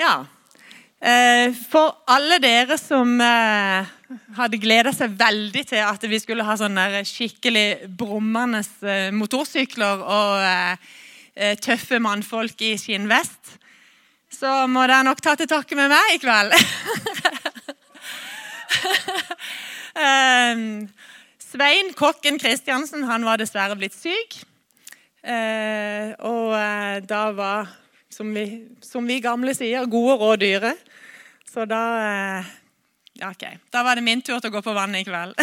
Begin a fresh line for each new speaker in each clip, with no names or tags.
Ja. Eh, for alle dere som eh, hadde gleda seg veldig til at vi skulle ha sånne skikkelig brummende eh, motorsykler og tøffe mannfolk i skinnvest, så må dere nok ta til takke med meg i kveld. Svein kokken Kristiansen han var dessverre blitt syk. og da var som vi, som vi, gamle sier, gode råd dyre. Så da eh, Ja, OK. Da var det min tur til å gå på vannet i kveld.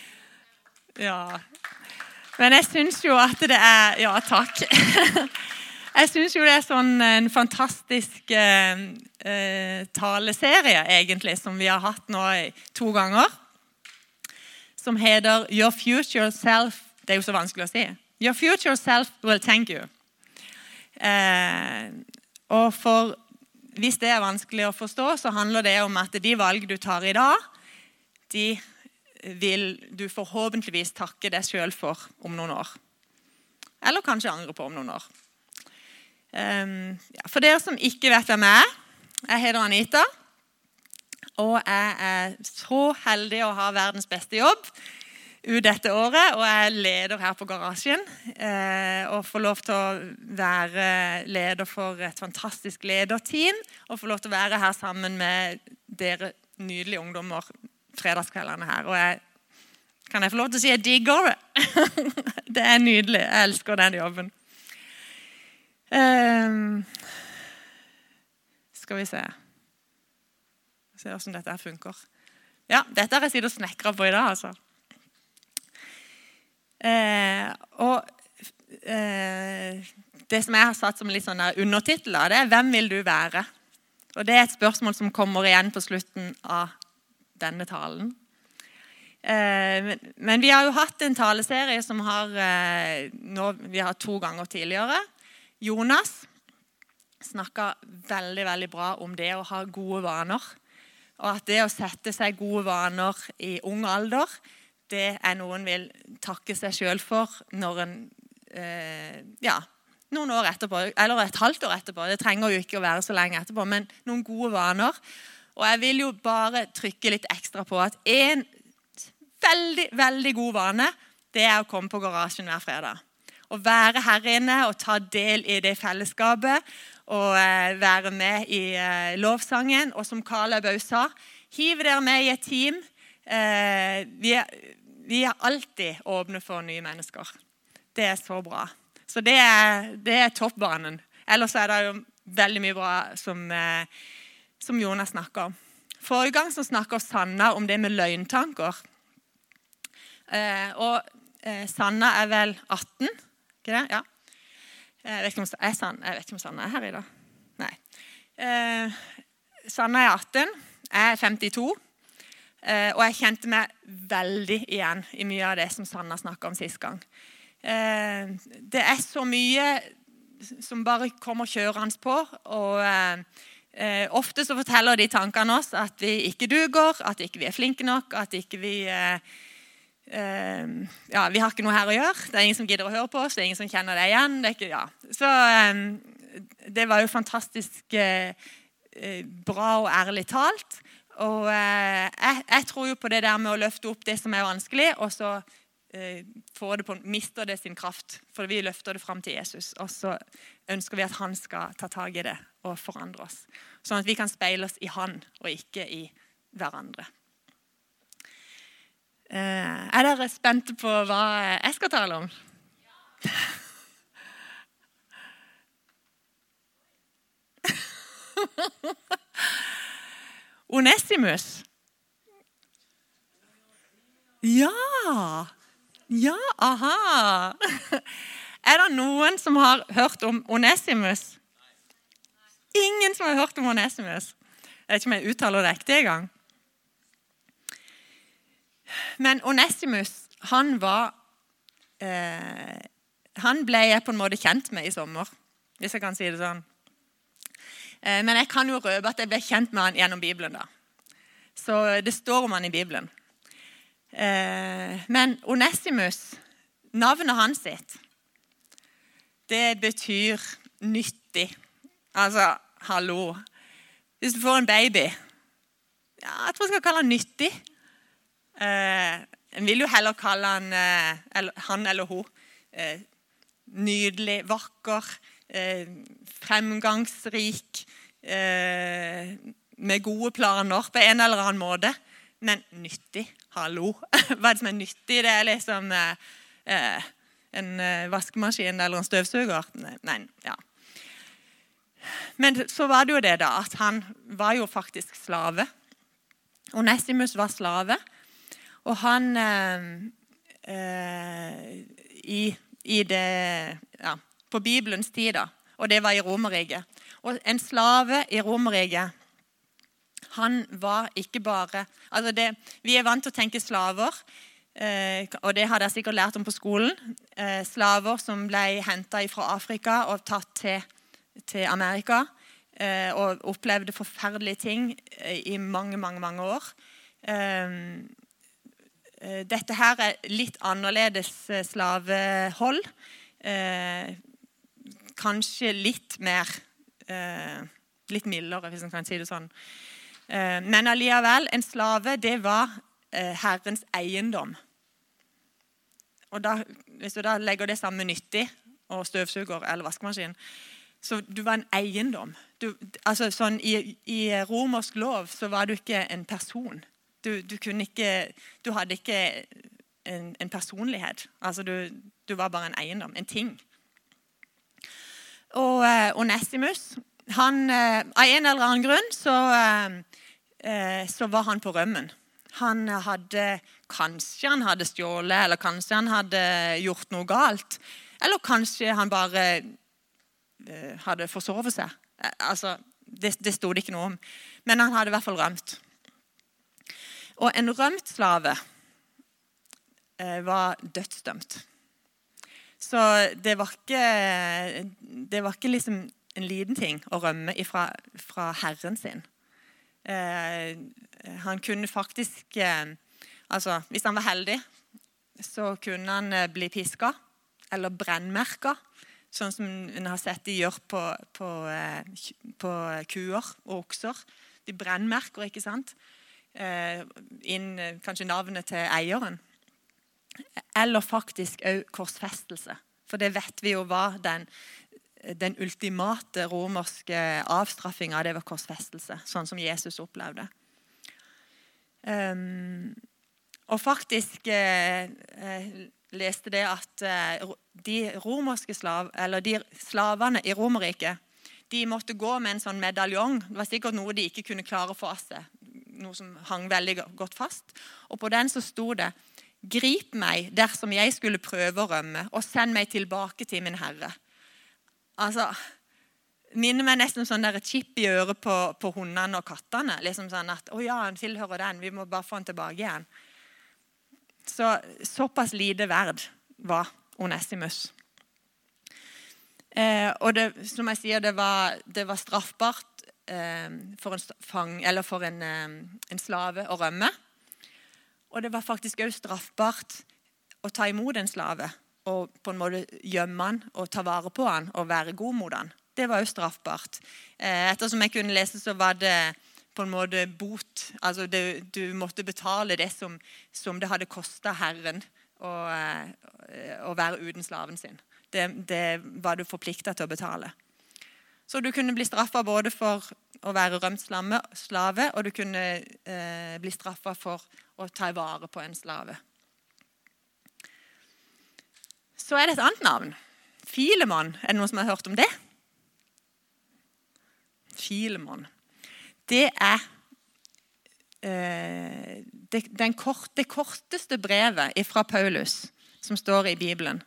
ja. Men jeg syns jo at det er Ja, takk. Jeg syns jo det er sånn en fantastisk eh, eh, taleserie, egentlig, som vi har hatt nå to ganger. Som heter 'Your future self' Det er jo så vanskelig å si. 'Your future self will thank you'. Eh, og for Hvis det er vanskelig å forstå, så handler det om at de valg du tar i dag, de vil du forhåpentligvis takke deg sjøl for om noen år. Eller kanskje angre på om noen år. Ja, for dere som ikke vet hvem jeg er Jeg heter Anita. Og jeg er så heldig å ha verdens beste jobb ut dette året, og jeg er leder her på Garasjen. Eh, og får lov til å være leder for et fantastisk lederteam. Og får lov til å være her sammen med dere nydelige ungdommer fredagskveldene her. Og jeg, kan jeg få lov til å si jeg digger det? det er nydelig. Jeg elsker den jobben. Eh, skal vi se Se hvordan dette funker. Ja, dette har jeg sittet og snekra på i dag, altså. Eh, og eh, Det som jeg har satt som litt sånn undertittel, det er 'Hvem vil du være?' Og Det er et spørsmål som kommer igjen på slutten av denne talen. Eh, men, men, vi har jo hatt en taleserie som har eh, nå, vi har to ganger tidligere. Jonas snakka veldig veldig bra om det å ha gode vaner. Og at det å sette seg gode vaner i ung alder det er noe en vil takke seg sjøl for når en eh, Ja, noen år etterpå, eller et halvt år etterpå. Det trenger jo ikke å være så lenge etterpå, men noen gode vaner. Og jeg vil jo bare trykke litt ekstra på at en veldig, veldig god vane, det er å komme på garasjen hver fredag. Å være her inne og ta del i det fellesskapet. Og eh, være med i eh, lovsangen. Og som Karl Aubau sa, hiv dere med i et team. Eh, vi er, vi er alltid åpne for nye mennesker. Det er så bra. Så det er, det er toppbanen. Ellers er det jo veldig mye bra som, eh, som Jonas snakker om. Forrige gang så snakka Sanna om det med løgntanker. Eh, og eh, Sanna er vel 18? Ikke det? Ja. Jeg vet om, er Sanna, jeg vet ikke om Sanna er her i dag. Nei. Eh, Sanna er 18. Jeg er 52. Eh, og jeg kjente meg veldig igjen i mye av det som Sanna snakka om sist gang. Eh, det er så mye som bare kommer kjørende på. og eh, Ofte så forteller de tankene oss at vi ikke duger, at ikke vi er flinke nok, at ikke vi ja, Vi har ikke noe her å gjøre. Det er ingen som gidder å høre på oss. det er ingen som kjenner det igjen. Det, ikke, ja. Så det var jo fantastisk bra og ærlig talt. Og eh, jeg, jeg, tror jo på det der med å løfte opp det som er vanskelig, og så eh, det på, mister det sin kraft. For vi løfter det fram til Jesus, og så ønsker vi at han skal ta tak i det og forandre oss. Sånn at vi kan speile oss i han, og ikke i hverandre. Eh, er dere spente på hva jeg skal tale om? Ja. Onesimus. Ja! Ja, aha! Er det noen som har hørt om Onesimus? Ingen som har hørt om Onesimus. Jeg vet ikke om jeg uttaler det ekte engang. Men Onesimus, han var eh, Han ble jeg på en måte kjent med i sommer, hvis jeg kan si det sånn. Eh, men jeg kan jo røpe at jeg ble kjent med han gjennom Bibelen. da. Så det står om han i Bibelen. Eh, men Onesimus, navnet hans sitt, det betyr nyttig. Altså, hallo. Hvis du får en baby ja, Jeg tror jeg skal kalle han nyttig. Eh, en vil jo heller kalle han, han eller hun nydelig, vakker, fremgangsrik, eh, med gode planer på en eller annen måte. Men nyttig. Hallo. Hva er det som er nyttig? Det er liksom eh, en vaskemaskin eller en støvsuger. Nei, ja. Men så var det jo det, da, at han var jo faktisk slave. Onesimus var slave. Og han eh, eh, i, i, det ja, På Bibelens tid. Og det var i Romerriket. Og en slave i Romerriket han var ikke bare altså det, Vi er vant til å tenke slaver, eh, og det har dere sikkert lært om på skolen. Eh, slaver som ble henta fra Afrika og tatt til til Amerika eh, og opplevde forferdelige ting i mange, mange, mange år. Dette her er litt annerledes slavehold. Kanskje litt mer Litt mildere, hvis man kan si det sånn. Men allikevel, en slave, det var Herrens eiendom. Og da, Hvis du da legger det sammen med nyttig og støvsuger eller vaskemaskin, så du var en eiendom. Du, altså sånn, i, i, romersk lov så var du ikke en person. Du, du, ikke, du hadde ikke en, en personlighet. Altså du, du, var bare en eiendom, en ting. Og eh, Onesimus han, eh, Av en eller annen grunn så, eh, så var han på rømmen. Han hadde Kanskje han hadde stjålet, eller kanskje han hadde gjort noe galt. Eller kanskje han bare hadde forsovet seg. Altså, det, det sto det ikke noe om. Men han hadde i hvert fall rømt. Og en rømt slave var dødsdømt. Så det var ikke, det var ikke liksom en liten ting å rømme ifra, fra herren sin. Eh, han kunne faktisk eh, altså, Hvis han var heldig, så kunne han bli piska eller brennmerka. Sånn som en har sett de gjør på, på, eh, på kuer og okser. De brennmerker, ikke sant? Eh, inn kanskje navnet til eieren. Eller faktisk òg korsfestelse. For det vet vi jo var den, den ultimate romerske avstraffinga. Det var korsfestelse, sånn som Jesus opplevde. Um, og faktisk eh, leste det at eh, de romerske slav, eller de slavene i Romerriket de måtte gå med en sånn medaljong. Det var sikkert noe de ikke kunne klare å få av seg. Noe som hang veldig godt fast. Og på den så sto det Grip meg dersom jeg skulle prøve å rømme, og send meg tilbake til min herre. Altså, minner meg nesten sånn et chip i øret på, på hundene og kattene. liksom sånn at, å ja, han tilhører den, vi må bare få han tilbake igjen. Så Såpass lite verd var Onesimus. Eh, og det, som jeg sier, det var, det var straffbart eh, for, en, fang, for en, eh, en, slave å rømme. Og det var faktisk òg straffbart å ta imot en slave og på en måte gjemme han og ta vare på han og være god mot han. Det var òg straffbart. Eh, ettersom jeg kunne lese, så var det på en måte bot. Altså det, du måtte betale det som, som det hadde kosta Herren å, eh, å, være uten slaven sin. Det, det var du forplikta til å betale. Så du kunne bli straffa både for å være rømt slave, og du kunne eh, bli straffa for å ta vare på en slave. Så er det et annet navn. Filemon. Er det noen som har hørt om det? Filemon det er eh, det, kort, det, korteste brevet fra Paulus som står i Bibelen.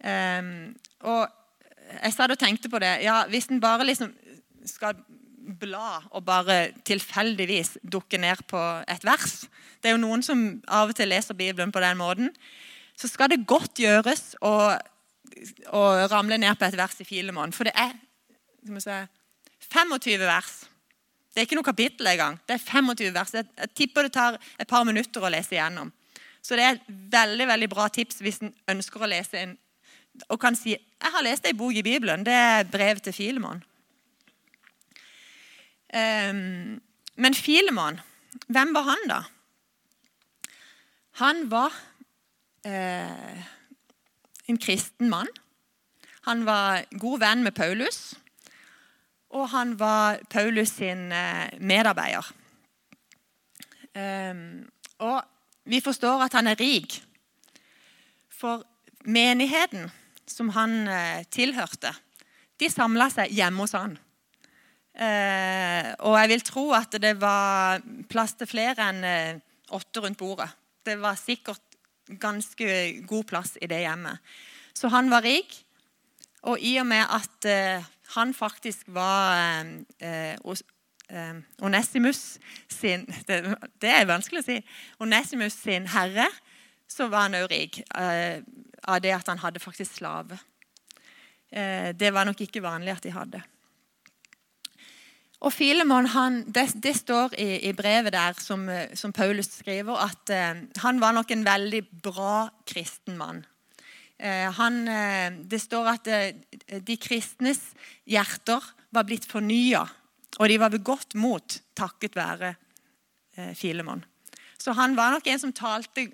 Eh, og jeg satt og tenkte på det. ja, Hvis en bare liksom skal bla og bare tilfeldigvis dukke ned på et vers Det er jo noen som av og til leser Bibelen på den måten. Så skal det godt gjøres å, å ramle ned på et vers i Filemon. For det er se, 25 vers det er ikke noe kapittel engang. Det er 25 vers. Jeg tipper det tar et par minutter å lese igjennom. Så det er et veldig veldig bra tips hvis en ønsker å lese en og kan si jeg har lest ei bok i Bibelen. Det er brevet til Filemon. Um, men Filemon, hvem var han, da? Han var eh, en kristen mann. Han var god venn med Paulus, og han var Paulus sin eh, medarbeider. Eh, og vi forstår at han er rik. For menigheten som han eh, tilhørte, de samla seg hjemme hos han. Eh, og jeg vil tro at det var plass til flere enn eh, åtte rundt bordet. Det var sikkert ganske god plass i det hjemmet. Så han var rik. Og i og med at eh, han faktisk var eh, eh, Onesimus sin det, det, er vanskelig å si. Onesimus sin herre, så var han òg rik eh, av det at han hadde faktisk slave. Eh, det var nok ikke vanlig at de hadde. Og Filemon, han, det, det, står i, i, brevet der som, som Paulus skriver, at eh, han var nok en veldig bra kristen mann. Eh, han, eh, det står at eh, de kristnes hjerter var blitt fornya, og de var ved godt mot takket være eh, Filemon. Så han var nok en som talte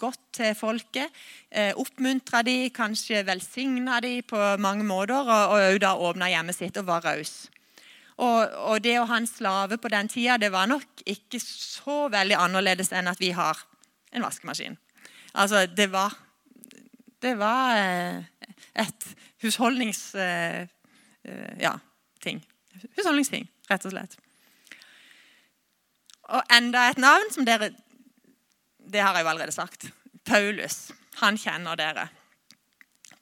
godt til folket. Eh, Oppmuntra de, kanskje velsigna de på mange måter, og òg da åpna hjemmet sitt og var raus. Og, og, det å ha en slave på den tida det var nok ikke så veldig annerledes enn at vi har en vaskemaskin. Altså, det var, det var eh, et husholdnings... Eh, eh, ja, ting. Husholdningsting, rett og slett. Og enda et navn som dere Det har jeg jo allerede sagt. Paulus. Han kjenner dere.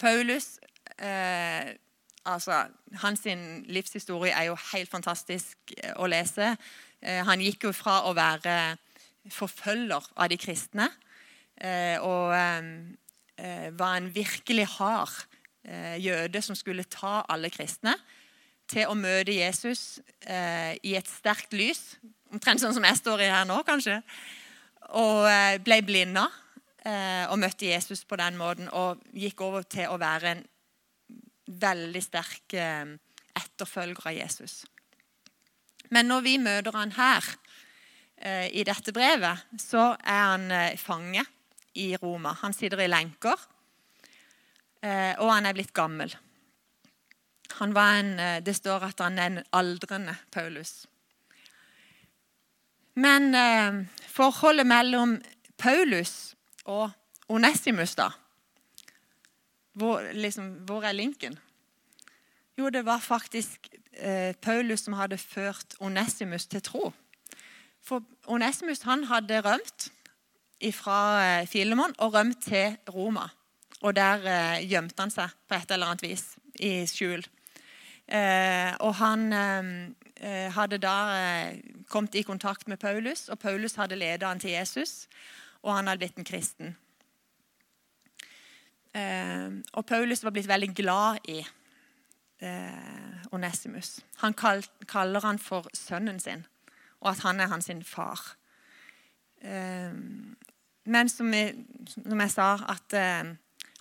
Paulus eh, altså, Hans livshistorie er jo helt fantastisk eh, å lese. Eh, han gikk jo fra å være forfølger av de kristne eh, og var en virkelig hard jøde som skulle ta alle kristne, til å møte Jesus i et sterkt lys Omtrent sånn som jeg står i her nå, kanskje. Og ble blinda og møtte Jesus på den måten. Og gikk over til å være en veldig sterk eh, etterfølger av Jesus. Men når vi møter han her i dette brevet, så er han fange i Roma. Han sitter i lenker, og han er blitt gammel. En, det står at han er en aldrende Paulus. Men eh, forholdet mellom Paulus og Onesimus, da hvor, liksom, hvor, er linken? Jo, det var faktisk eh, Paulus som hadde ført Onesimus til tro. For Onesimus han hadde rømt fra eh, Filemon og rømt til Roma. Og der eh, gjemte han seg på et eller annet vis i skjul. Eh, og han eh, Eh, hadde da kommet i kontakt med Paulus, og Paulus hadde ledet han til Jesus, og han hadde blitt en kristen. Eh, og Paulus var blitt veldig glad i Onesimus. Han kaller han for sønnen sin, og at han er hans far. Men som jeg, som jeg sa, at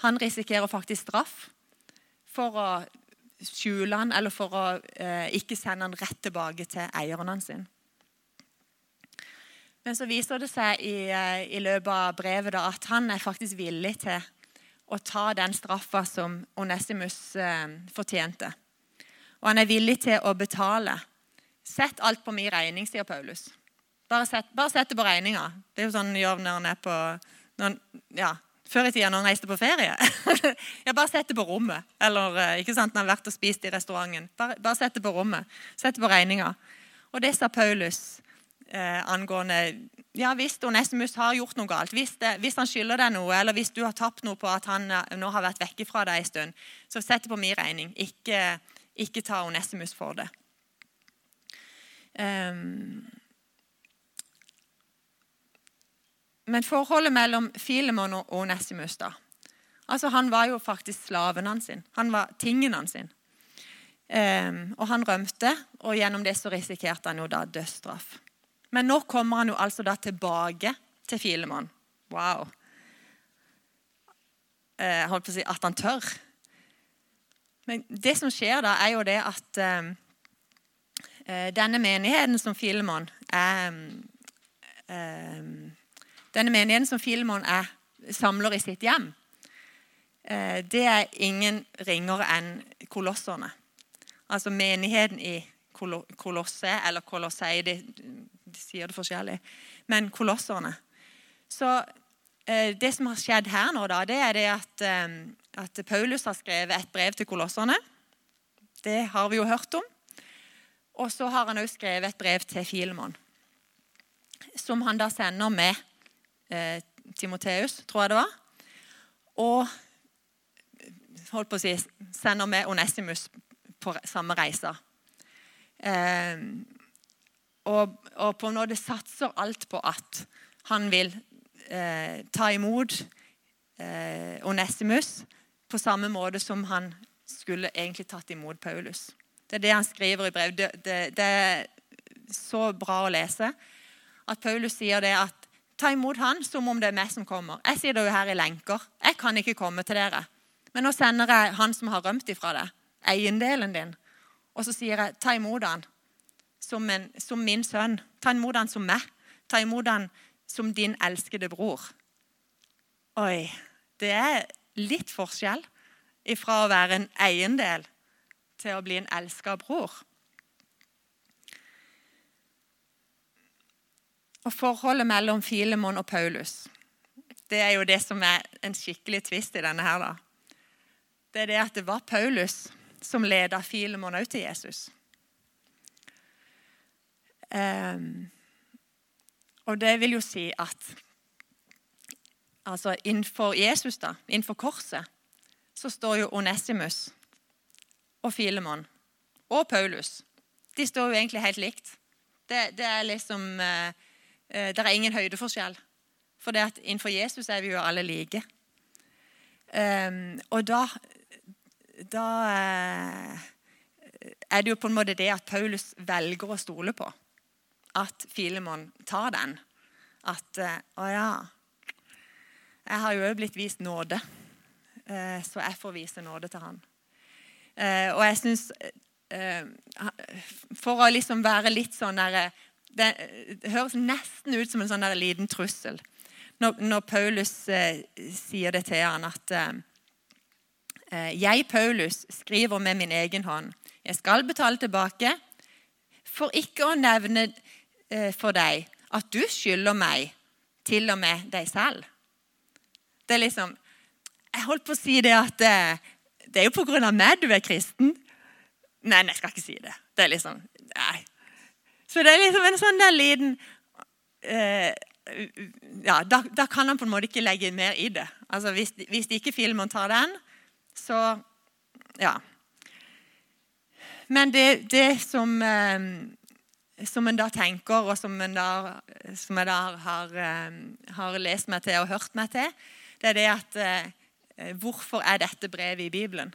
han risikerer faktisk straff for å skjule han, eller for å eh, ikke sende han rett tilbake til eieren hans. Men så viser det seg i, eh, i løpet av brevet da, at han er faktisk villig til å ta den straffa som Onesimus eh, fortjente. Og han er villig til å betale. Sett alt på min regning, sier Paulus. Bare sett, bare sett det på regninga. Det er jo sånn han gjør når han er på når, ja, før i tida når han reiste på ferie. ja, bare sett det på rommet. Eller eh, ikke sant, når han har vært og spist i restauranten. Bare, bare sett det på rommet. Sett det på regninga. Og det sa Paulus eh, angående ja, Hvis Onesimus har gjort noe galt, hvis, det, hvis, han skylder deg noe, eller hvis du har tapt noe på at han eh, nå har vært vekke fra deg en stund, så sett det på min regning. Ikke, ikke ta Onesimus for det. Um, Men forholdet mellom Filemon og Onesimus da. Altså, Han var jo faktisk slaven hans. Han var tingen hans. Um, og han rømte, og gjennom det så risikerte han jo da dødsstraff. Men nå kommer han jo altså da tilbake til Filemon. Wow. Jeg holdt på å si at han tør. Men det som skjer da, er jo det at um, eh, denne menigheten som Filemon er eh, Denne menigheten som Filemon er samler i sitt hjem, eh, det er ingen ringere enn kolosserne. Altså menigheten i Kolosse, eller Kolossei, de, de sier det forskjellig. Men kolosserne. Så eh, det som har skjedd her nå, da, det er det at, eh, at Paulus har skrevet et brev til kolosserne. Det har vi jo hørt om. Og så har han òg skrevet et brev til Filemon, som han da sender med eh, Timoteus, tror jeg det var. Og holdt på å si, sender med Onesimus på samme reise. Eh, og, og, på en måte satser alt på at han vil eh, ta imot eh, Onesimus på samme måte som han skulle egentlig tatt imot Paulus. Det er det han skriver i brev. Det, det, det er så bra å lese at Paulus sier det at Ta imot han som om det er meg som kommer. Jeg sitter jo her i lenker. Jeg kan ikke komme til dere. Men nå sender jeg han som har rømt ifra deg, eiendelen din. Og så sier jeg, ta imot han som, en, som min sønn. Ta imot han som meg. Ta imot han som din elskede bror. Oi, det er litt forskjell ifra å være en eiendel til å bli en elska bror. Og forholdet mellom Filemon og Paulus det er jo det som er en skikkelig tvist i denne. her da. Det er det at det var Paulus som leda Filemon ut til Jesus. Um, og det vil jo si at altså innenfor Jesus, da, innenfor korset, så står jo Onesimus og Filemon og Paulus. De står jo egentlig helt likt. Det, det er liksom uh, det er ingen høydeforskjell. For det at innenfor Jesus er vi jo alle like. Um, og da, da uh, er det jo på en måte det at Paulus velger å stole på. At Filemon tar den. At uh, Å ja. Jeg har jo blitt vist nåde, uh, så jeg får vise nåde til han. og jeg syns For å liksom være litt sånn derre det, høres nesten ut som en sånn liten trussel når, Paulus eh, sier det til han at eh, eh, Jeg, Paulus, skriver med min egen hånd. Jeg skal betale tilbake, for ikke å nevne eh, for deg at du skylder meg til og med deg selv. Det er liksom Jeg holdt på å si det at eh, det er jo på grunn av meg du er kristen. Nei, jeg skal ikke si det. Det er liksom Nei. Så det er liksom en sånn der liten eh, ja, da, da, kan han på en måte ikke legge mer i det. Altså Hvis, hvis ikke filmen tar den, så Ja. Men det, det som, eh, som en da tenker, og som, da, som jeg da har, eh, har, lest meg til og hørt meg til, det er det at eh, Hvorfor er dette brevet i Bibelen?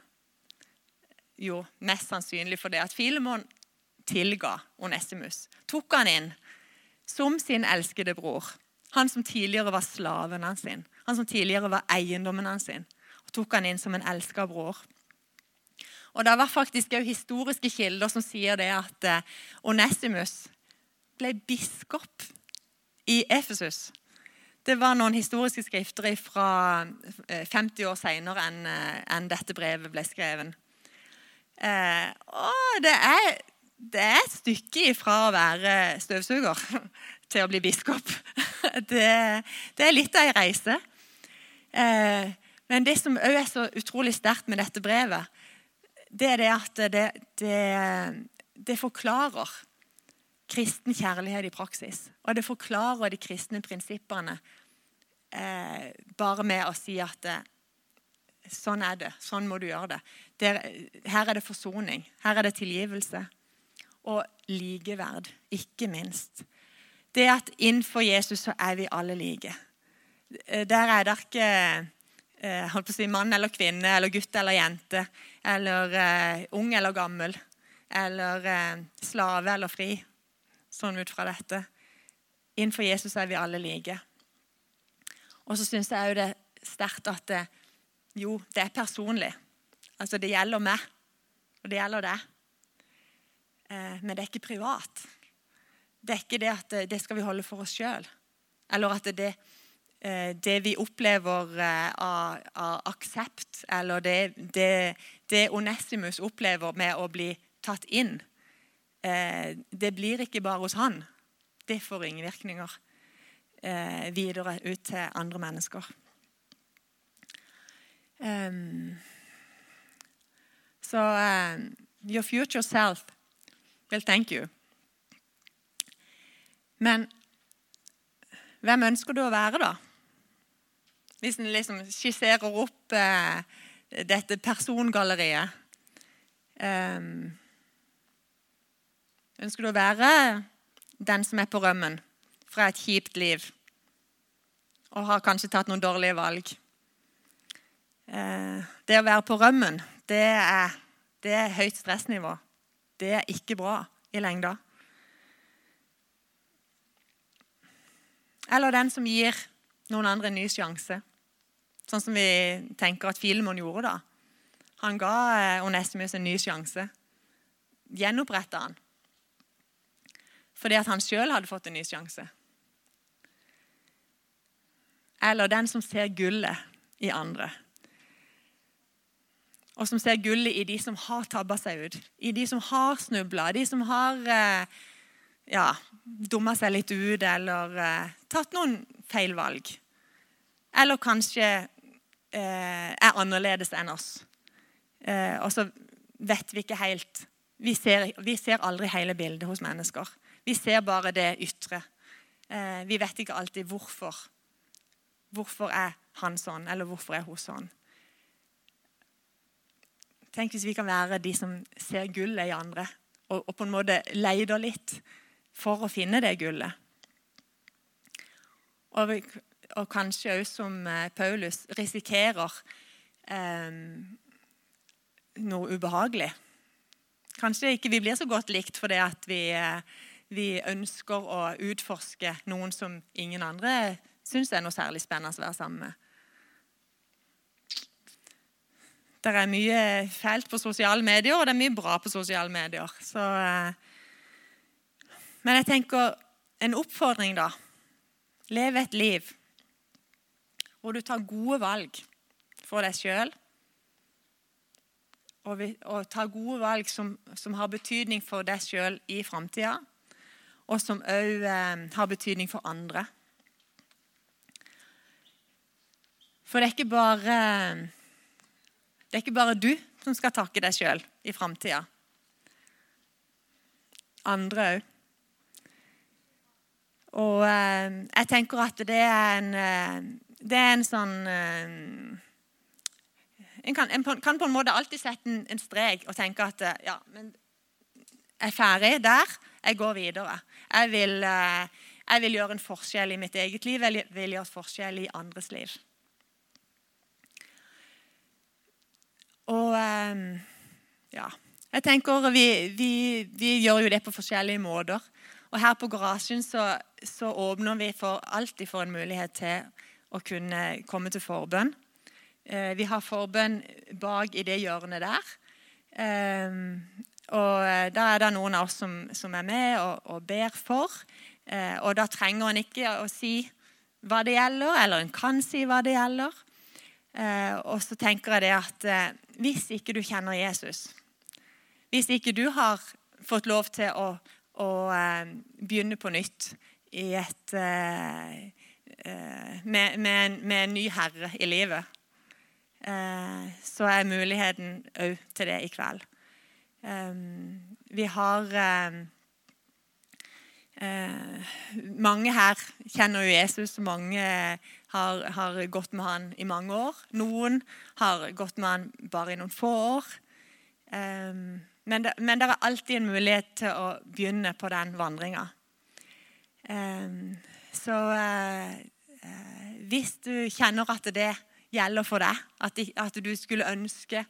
Jo, mest sannsynlig fordi at Filemon tilga Onesimus. Tok han inn som sin elskede bror. Han som tidligere var slaven hans. Han som tidligere var eiendommen hans. sin. Tok han inn som en elska bror. Og Det var faktisk også historiske kilder som sier det at eh, Onesimus ble biskop i Efesus. Det var noen historiske skrifter fra 50 eh, år seinere enn eh, en dette brevet ble skrevet. Og det er det er et stykke ifra å være støvsuger til å bli biskop. Det, det er litt av ei reise. Eh, men det som òg er så utrolig sterkt med dette brevet, det er det at det, det, det forklarer kristen kjærlighet i praksis. Og det forklarer de kristne prinsippene eh, bare med å si at det, sånn er det, sånn må du gjøre det. det. Her er det forsoning. Her er det tilgivelse og likeverd, ikke minst. Det at innenfor Jesus så er vi alle like. Der er det ikke eh, holdt på å si, mann eller kvinne eller gutt eller jente eller eh, ung eller gammel eller eh, slave eller fri, sånn ut fra dette. Innenfor Jesus er vi alle like. Og så syns jeg òg det er sterkt at det, jo, det er personlig. Altså, det gjelder meg, og det gjelder deg. Eh, men det er ikke privat. Det er ikke det at eh, det skal vi holde for oss sjøl. Eller at det, det vi opplever av, av aksept, eller det, det, det, Onesimus opplever med å bli tatt inn, det blir ikke bare hos han. Det får ringvirkninger videre ut til andre mennesker. Um, så your future self will thank you. Men hvem ønsker du å være, da? Hvis en liksom skisserer opp eh, dette persongalleriet um, Ønsker du å være den som er på rømmen fra et kjipt liv og har kanskje tatt noen dårlige valg? Eh, det å være på rømmen, det er, det er høyt stressnivå. Det er ikke bra i lengda. Eller den som gir noen andre en ny sjanse. Sånn som vi tenker at Filemon gjorde da. Han ga Onestimus en ny sjanse. Gjenoppretta han. Fordi at han sjøl hadde fått en ny sjanse. Eller den som ser gullet i andre og som ser gullet i de som har tabba seg ut. I de som har snubla, de som har eh, ja, dumma seg litt ut eller eh, tatt noen feil valg. Eller kanskje eh, er annerledes enn oss. Eh, og så vet vi ikke helt vi ser, vi ser, aldri hele bildet hos mennesker. Vi ser bare det ytre. Eh, vi vet ikke alltid hvorfor. Hvorfor er han sånn, eller hvorfor er hun sånn? Tenk hvis vi kan være de som ser gullet i andre, og, og på en måte leter litt for å finne det gullet. Og, og kanskje òg som eh, Paulus risikerer eh, noe ubehagelig. Kanskje ikke vi blir så godt likt fordi at vi, eh, vi ønsker å utforske noen som ingen andre syns er noe særlig spennende å være sammen med. Det er mye fælt på sosiale medier, og det er mye bra på sosiale medier. Så, eh, men jeg tenker en oppfordring, da. Lev et liv hvor du tar gode valg for deg sjøl. Og, og tar gode valg som, som har betydning for deg sjøl i framtida. Og som òg eh, har betydning for andre. For det er ikke bare det er ikke bare du som skal takke deg sjøl i framtida. Andre òg. Og eh, jeg tenker at det er en, eh, det er en sånn eh, En kan, en kan, på en måte alltid sette en, en strek og tenke at eh, ja, men jeg er ferdig der. Jeg går videre. Jeg vil, eh, jeg vil gjøre en forskjell i mitt eget liv. Jeg vil gjøre en forskjell i andres liv. Og ja. Jeg tenker vi, vi, vi, gjør jo det på forskjellige måter. Og her på garasjen så, så åpner vi for alltid for en mulighet til å kunne komme til forbønn. Eh, vi har forbønn bak i det hjørnet der. Ehm, og eh, da er det noen av oss som, som er med og, og ber for. Eh, og da trenger en ikke å si hva det gjelder, eller en kan si hva det gjelder. Og så tenker jeg det at hvis ikke du kjenner Jesus, hvis ikke du har fått lov til å, å begynne på nytt i et, med, med, en, med, en, ny herre i livet, så er muligheten òg til det i kveld. Um, vi har mange her kjenner jo Jesus. Mange har, har, gått med han i mange år. Noen har gått med han bare i noen få år. Men, det, men, det, er alltid en mulighet til å begynne på den vandringa. Um, så uh, hvis du kjenner at det gjelder for deg, at, du skulle ønske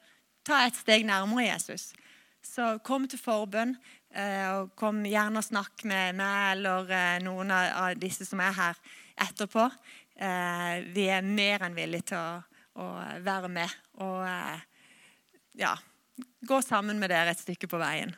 ta et steg nærmere Jesus, så kom til forbønn. Uh, og Kom gjerne og snakk med meg eller noen av, disse som er her etterpå. Eh, vi er mer enn villige til å, å være med og eh, ja, gå sammen med dere et stykke på veien.